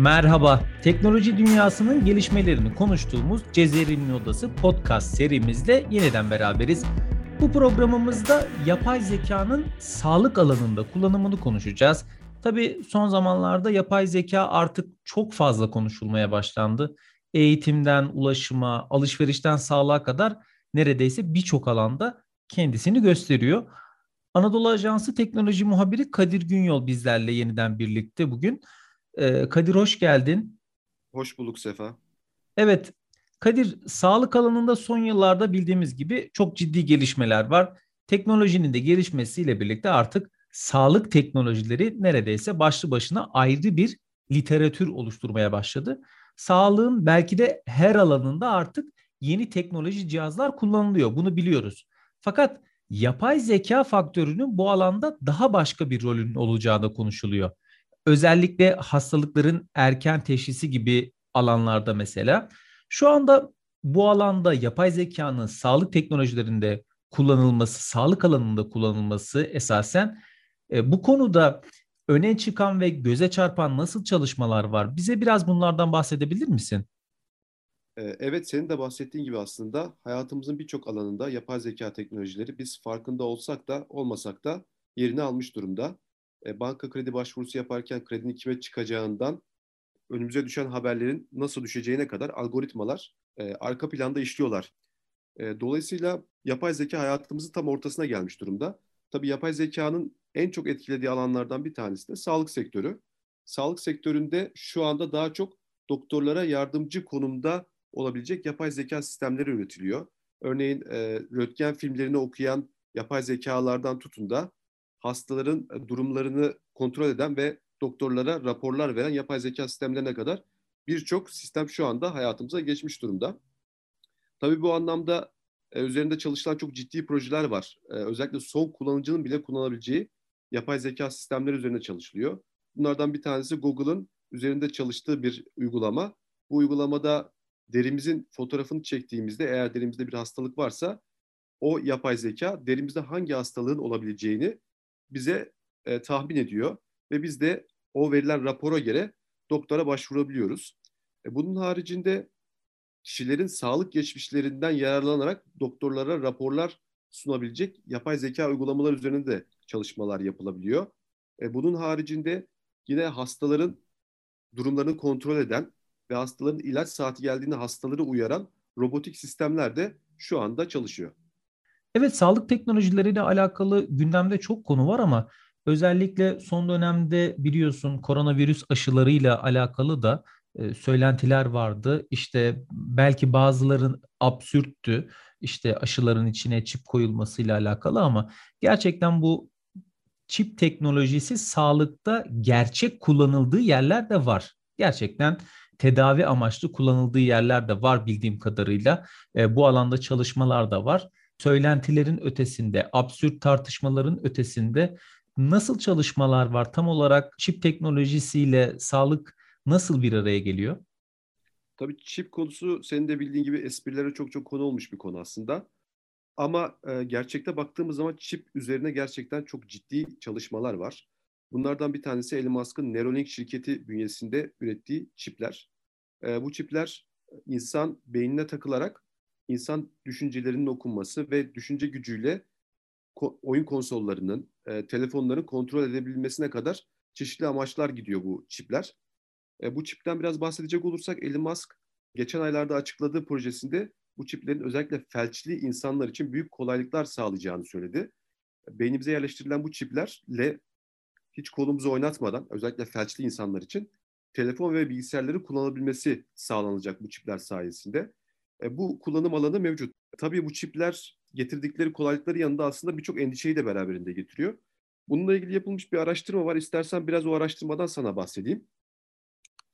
Merhaba, teknoloji dünyasının gelişmelerini konuştuğumuz Cezeri'nin Odası podcast serimizde yeniden beraberiz. Bu programımızda yapay zekanın sağlık alanında kullanımını konuşacağız. Tabii son zamanlarda yapay zeka artık çok fazla konuşulmaya başlandı. Eğitimden ulaşıma, alışverişten sağlığa kadar neredeyse birçok alanda kendisini gösteriyor. Anadolu Ajansı teknoloji muhabiri Kadir Günyol bizlerle yeniden birlikte bugün. Ee, Kadir hoş geldin. Hoş bulduk Sefa. Evet, Kadir sağlık alanında son yıllarda bildiğimiz gibi çok ciddi gelişmeler var. Teknolojinin de gelişmesiyle birlikte artık sağlık teknolojileri neredeyse başlı başına ayrı bir literatür oluşturmaya başladı. Sağlığın belki de her alanında artık yeni teknoloji cihazlar kullanılıyor. Bunu biliyoruz. Fakat yapay zeka faktörünün bu alanda daha başka bir rolün olacağı da konuşuluyor. Özellikle hastalıkların erken teşhisi gibi alanlarda mesela. Şu anda bu alanda yapay zekanın sağlık teknolojilerinde kullanılması, sağlık alanında kullanılması esasen e, bu konuda öne çıkan ve göze çarpan nasıl çalışmalar var? Bize biraz bunlardan bahsedebilir misin? Ee, evet, senin de bahsettiğin gibi aslında hayatımızın birçok alanında yapay zeka teknolojileri biz farkında olsak da olmasak da yerini almış durumda. Ee, banka kredi başvurusu yaparken kredinin kime çıkacağından önümüze düşen haberlerin nasıl düşeceğine kadar algoritmalar e, arka planda işliyorlar. E, dolayısıyla yapay zeka hayatımızın tam ortasına gelmiş durumda. Tabii yapay zekanın en çok etkilediği alanlardan bir tanesi de sağlık sektörü. Sağlık sektöründe şu anda daha çok doktorlara yardımcı konumda olabilecek yapay zeka sistemleri üretiliyor. Örneğin e, röntgen filmlerini okuyan yapay zekalardan tutun da hastaların e, durumlarını kontrol eden ve doktorlara raporlar veren yapay zeka sistemlerine kadar birçok sistem şu anda hayatımıza geçmiş durumda. Tabii bu anlamda e, üzerinde çalışılan çok ciddi projeler var. E, özellikle son kullanıcının bile kullanabileceği yapay zeka sistemleri üzerinde çalışılıyor. Bunlardan bir tanesi Google'ın üzerinde çalıştığı bir uygulama. Bu uygulamada derimizin fotoğrafını çektiğimizde eğer derimizde bir hastalık varsa o yapay zeka derimizde hangi hastalığın olabileceğini bize e, tahmin ediyor ve biz de o verilen rapora göre doktora başvurabiliyoruz. E, bunun haricinde kişilerin sağlık geçmişlerinden yararlanarak doktorlara raporlar sunabilecek yapay zeka uygulamalar üzerinde de çalışmalar yapılabiliyor. E, bunun haricinde yine hastaların durumlarını kontrol eden ve hastaların ilaç saati geldiğinde hastaları uyaran robotik sistemler de şu anda çalışıyor. Evet sağlık teknolojileriyle alakalı gündemde çok konu var ama özellikle son dönemde biliyorsun koronavirüs aşılarıyla alakalı da e, söylentiler vardı. İşte belki bazıların absürttü. İşte aşıların içine çip koyulmasıyla alakalı ama gerçekten bu çip teknolojisi sağlıkta gerçek kullanıldığı yerler de var. Gerçekten tedavi amaçlı kullanıldığı yerler de var bildiğim kadarıyla. E, bu alanda çalışmalar da var. Söylentilerin ötesinde, absürt tartışmaların ötesinde nasıl çalışmalar var? Tam olarak çip teknolojisiyle sağlık nasıl bir araya geliyor? Tabii çip konusu senin de bildiğin gibi esprilere çok çok konu olmuş bir konu aslında. Ama e, gerçekte baktığımız zaman çip üzerine gerçekten çok ciddi çalışmalar var. Bunlardan bir tanesi Elon Musk'ın Neuralink şirketi bünyesinde ürettiği çipler. E, bu çipler insan beynine takılarak insan düşüncelerinin okunması ve düşünce gücüyle ko- oyun konsollarının, e, telefonların kontrol edebilmesine kadar çeşitli amaçlar gidiyor bu çipler. E, bu çipten biraz bahsedecek olursak Elon Musk geçen aylarda açıkladığı projesinde bu çiplerin özellikle felçli insanlar için büyük kolaylıklar sağlayacağını söyledi. Beynimize yerleştirilen bu çiplerle hiç kolumuzu oynatmadan özellikle felçli insanlar için telefon ve bilgisayarları kullanabilmesi sağlanacak bu çipler sayesinde. E, bu kullanım alanı mevcut. Tabii bu çipler getirdikleri kolaylıkları yanında aslında birçok endişeyi de beraberinde getiriyor. Bununla ilgili yapılmış bir araştırma var. İstersen biraz o araştırmadan sana bahsedeyim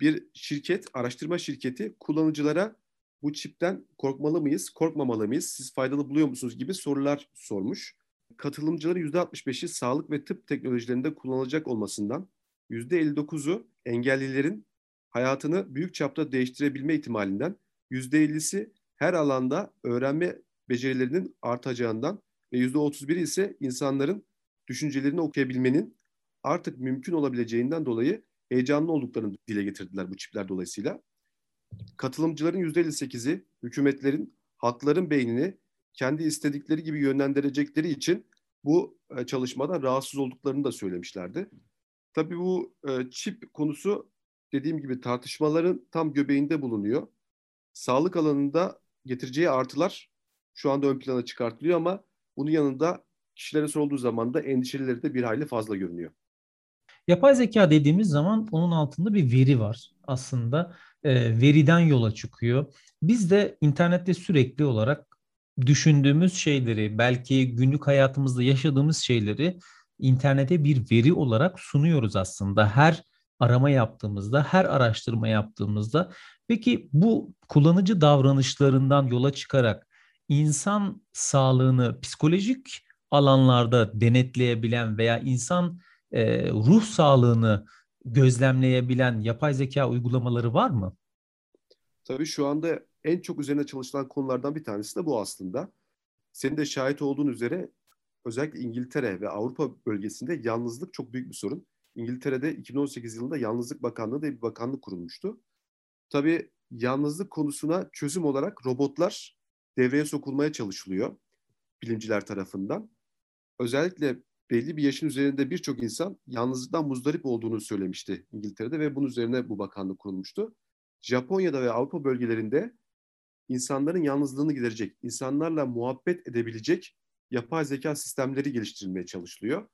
bir şirket, araştırma şirketi kullanıcılara bu çipten korkmalı mıyız, korkmamalı mıyız, siz faydalı buluyor musunuz gibi sorular sormuş. Katılımcıların %65'i sağlık ve tıp teknolojilerinde kullanılacak olmasından, %59'u engellilerin hayatını büyük çapta değiştirebilme ihtimalinden, %50'si her alanda öğrenme becerilerinin artacağından ve %31'i ise insanların düşüncelerini okuyabilmenin artık mümkün olabileceğinden dolayı heyecanlı olduklarını dile getirdiler bu çipler dolayısıyla. Katılımcıların %58'i hükümetlerin halkların beynini kendi istedikleri gibi yönlendirecekleri için bu e, çalışmadan rahatsız olduklarını da söylemişlerdi. Tabii bu e, çip konusu dediğim gibi tartışmaların tam göbeğinde bulunuyor. Sağlık alanında getireceği artılar şu anda ön plana çıkartılıyor ama bunun yanında kişilere sorulduğu zaman da endişeleri de bir hayli fazla görünüyor. Yapay zeka dediğimiz zaman onun altında bir veri var aslında. E, veriden yola çıkıyor. Biz de internette sürekli olarak düşündüğümüz şeyleri, belki günlük hayatımızda yaşadığımız şeyleri internete bir veri olarak sunuyoruz aslında. Her arama yaptığımızda, her araştırma yaptığımızda. Peki bu kullanıcı davranışlarından yola çıkarak insan sağlığını psikolojik alanlarda denetleyebilen veya insan e, ruh sağlığını gözlemleyebilen yapay zeka uygulamaları var mı? Tabii şu anda en çok üzerine çalışılan konulardan bir tanesi de bu aslında. Senin de şahit olduğun üzere özellikle İngiltere ve Avrupa bölgesinde yalnızlık çok büyük bir sorun. İngiltere'de 2018 yılında Yalnızlık Bakanlığı diye bir bakanlık kurulmuştu. Tabii yalnızlık konusuna çözüm olarak robotlar devreye sokulmaya çalışılıyor bilimciler tarafından. Özellikle belli bir yaşın üzerinde birçok insan yalnızlıktan muzdarip olduğunu söylemişti İngiltere'de ve bunun üzerine bu bakanlık kurulmuştu. Japonya'da ve Avrupa bölgelerinde insanların yalnızlığını giderecek, insanlarla muhabbet edebilecek yapay zeka sistemleri geliştirilmeye çalışılıyor.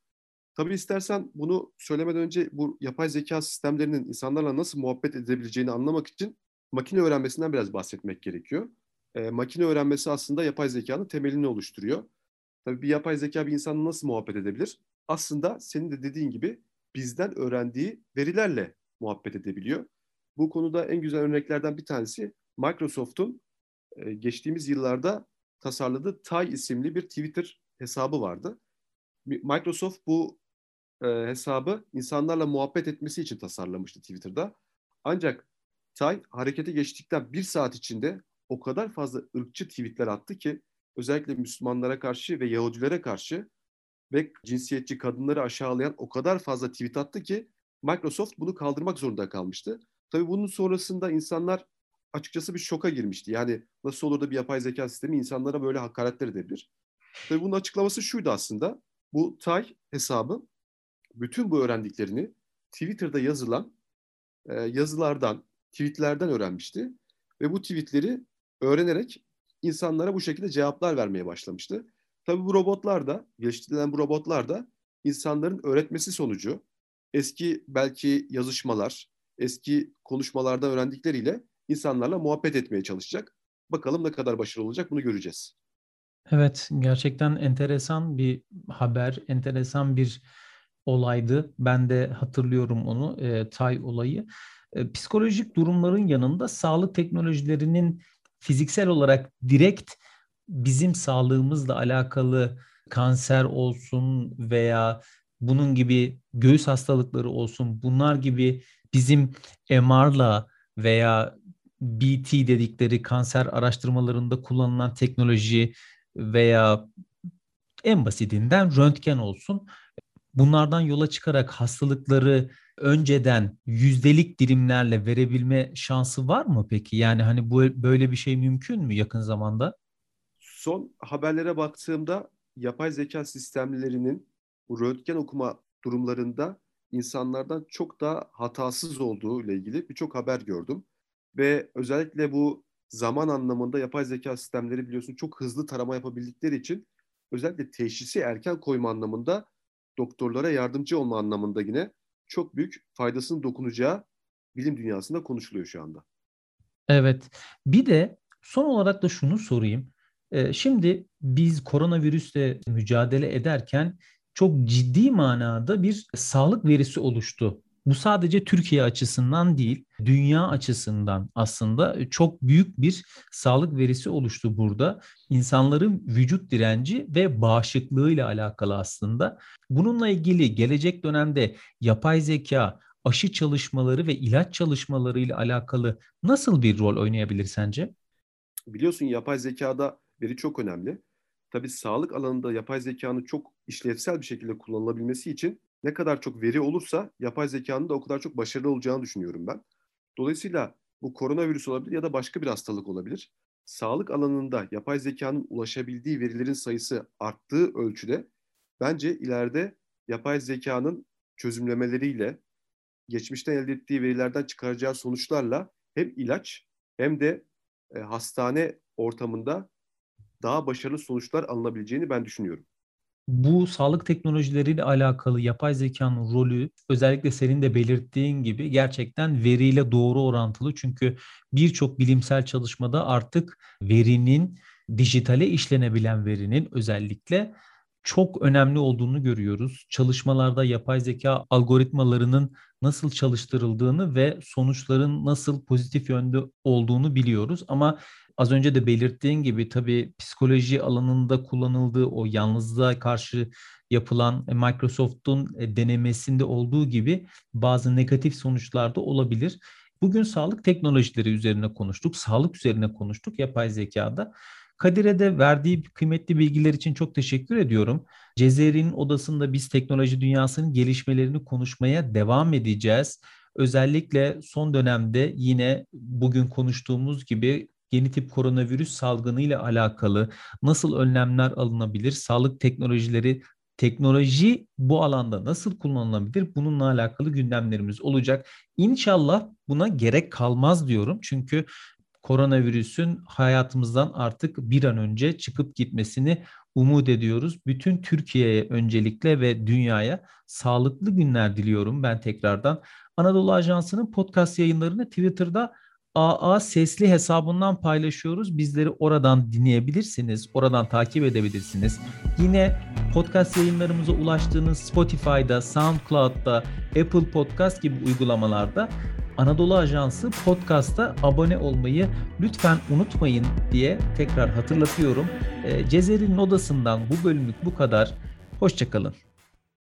Tabii istersen bunu söylemeden önce bu yapay zeka sistemlerinin insanlarla nasıl muhabbet edebileceğini anlamak için makine öğrenmesinden biraz bahsetmek gerekiyor. E, makine öğrenmesi aslında yapay zekanın temelini oluşturuyor. Tabii bir yapay zeka bir insanla nasıl muhabbet edebilir? Aslında senin de dediğin gibi bizden öğrendiği verilerle muhabbet edebiliyor. Bu konuda en güzel örneklerden bir tanesi Microsoft'un e, geçtiğimiz yıllarda tasarladığı Tay isimli bir Twitter hesabı vardı. Microsoft bu e, hesabı insanlarla muhabbet etmesi için tasarlamıştı Twitter'da. Ancak Tay harekete geçtikten bir saat içinde o kadar fazla ırkçı tweetler attı ki özellikle Müslümanlara karşı ve Yahudilere karşı ve cinsiyetçi kadınları aşağılayan o kadar fazla tweet attı ki Microsoft bunu kaldırmak zorunda kalmıştı. Tabii bunun sonrasında insanlar açıkçası bir şoka girmişti. Yani nasıl olur da bir yapay zeka sistemi insanlara böyle hakaretler edebilir? Tabii bunun açıklaması şuydu aslında. Bu Tay hesabı bütün bu öğrendiklerini Twitter'da yazılan e, yazılardan, tweetlerden öğrenmişti. Ve bu tweetleri öğrenerek insanlara bu şekilde cevaplar vermeye başlamıştı. Tabii bu robotlar da, geliştirilen bu robotlar da insanların öğretmesi sonucu eski belki yazışmalar, eski konuşmalardan öğrendikleriyle insanlarla muhabbet etmeye çalışacak. Bakalım ne kadar başarılı olacak bunu göreceğiz. Evet, gerçekten enteresan bir haber, enteresan bir olaydı. Ben de hatırlıyorum onu, e, Tay olayı. E, psikolojik durumların yanında sağlık teknolojilerinin fiziksel olarak direkt bizim sağlığımızla alakalı kanser olsun veya bunun gibi göğüs hastalıkları olsun bunlar gibi bizim MR'la veya BT dedikleri kanser araştırmalarında kullanılan teknoloji veya en basitinden röntgen olsun. Bunlardan yola çıkarak hastalıkları önceden yüzdelik dilimlerle verebilme şansı var mı peki? Yani hani bu böyle bir şey mümkün mü yakın zamanda? Son haberlere baktığımda yapay zeka sistemlerinin röntgen okuma durumlarında insanlardan çok daha hatasız olduğu ile ilgili birçok haber gördüm. Ve özellikle bu zaman anlamında yapay zeka sistemleri biliyorsun çok hızlı tarama yapabildikleri için özellikle teşhisi erken koyma anlamında doktorlara yardımcı olma anlamında yine çok büyük faydasının dokunacağı bilim dünyasında konuşuluyor şu anda. Evet. Bir de son olarak da şunu sorayım. Ee, şimdi biz koronavirüsle mücadele ederken çok ciddi manada bir sağlık verisi oluştu. Bu sadece Türkiye açısından değil, dünya açısından aslında çok büyük bir sağlık verisi oluştu burada. İnsanların vücut direnci ve bağışıklığıyla alakalı aslında. Bununla ilgili gelecek dönemde yapay zeka, aşı çalışmaları ve ilaç çalışmaları ile alakalı nasıl bir rol oynayabilir sence? Biliyorsun yapay zekada veri çok önemli. Tabii sağlık alanında yapay zekanın çok işlevsel bir şekilde kullanılabilmesi için ne kadar çok veri olursa yapay zekanın da o kadar çok başarılı olacağını düşünüyorum ben. Dolayısıyla bu koronavirüs olabilir ya da başka bir hastalık olabilir. Sağlık alanında yapay zekanın ulaşabildiği verilerin sayısı arttığı ölçüde bence ileride yapay zekanın çözümlemeleriyle geçmişten elde ettiği verilerden çıkaracağı sonuçlarla hem ilaç hem de e, hastane ortamında daha başarılı sonuçlar alınabileceğini ben düşünüyorum. Bu sağlık teknolojileriyle alakalı yapay zekanın rolü özellikle senin de belirttiğin gibi gerçekten veriyle doğru orantılı. Çünkü birçok bilimsel çalışmada artık verinin dijitale işlenebilen verinin özellikle çok önemli olduğunu görüyoruz. Çalışmalarda yapay zeka algoritmalarının nasıl çalıştırıldığını ve sonuçların nasıl pozitif yönde olduğunu biliyoruz. Ama az önce de belirttiğin gibi tabii psikoloji alanında kullanıldığı o yalnızlığa karşı yapılan e, Microsoft'un e, denemesinde olduğu gibi bazı negatif sonuçlar da olabilir. Bugün sağlık teknolojileri üzerine konuştuk, sağlık üzerine konuştuk yapay zekada. Kadir'e de verdiği kıymetli bilgiler için çok teşekkür ediyorum. Cezeri'nin odasında biz teknoloji dünyasının gelişmelerini konuşmaya devam edeceğiz. Özellikle son dönemde yine bugün konuştuğumuz gibi yeni tip koronavirüs salgını ile alakalı nasıl önlemler alınabilir? Sağlık teknolojileri teknoloji bu alanda nasıl kullanılabilir? Bununla alakalı gündemlerimiz olacak. İnşallah buna gerek kalmaz diyorum. Çünkü koronavirüsün hayatımızdan artık bir an önce çıkıp gitmesini umut ediyoruz. Bütün Türkiye'ye öncelikle ve dünyaya sağlıklı günler diliyorum ben tekrardan. Anadolu Ajansı'nın podcast yayınlarını Twitter'da AA Sesli hesabından paylaşıyoruz. Bizleri oradan dinleyebilirsiniz, oradan takip edebilirsiniz. Yine podcast yayınlarımıza ulaştığınız Spotify'da, SoundCloud'da, Apple Podcast gibi uygulamalarda Anadolu Ajansı podcast'a abone olmayı lütfen unutmayın diye tekrar hatırlatıyorum. Cezer'in odasından bu bölümlük bu kadar. Hoşçakalın.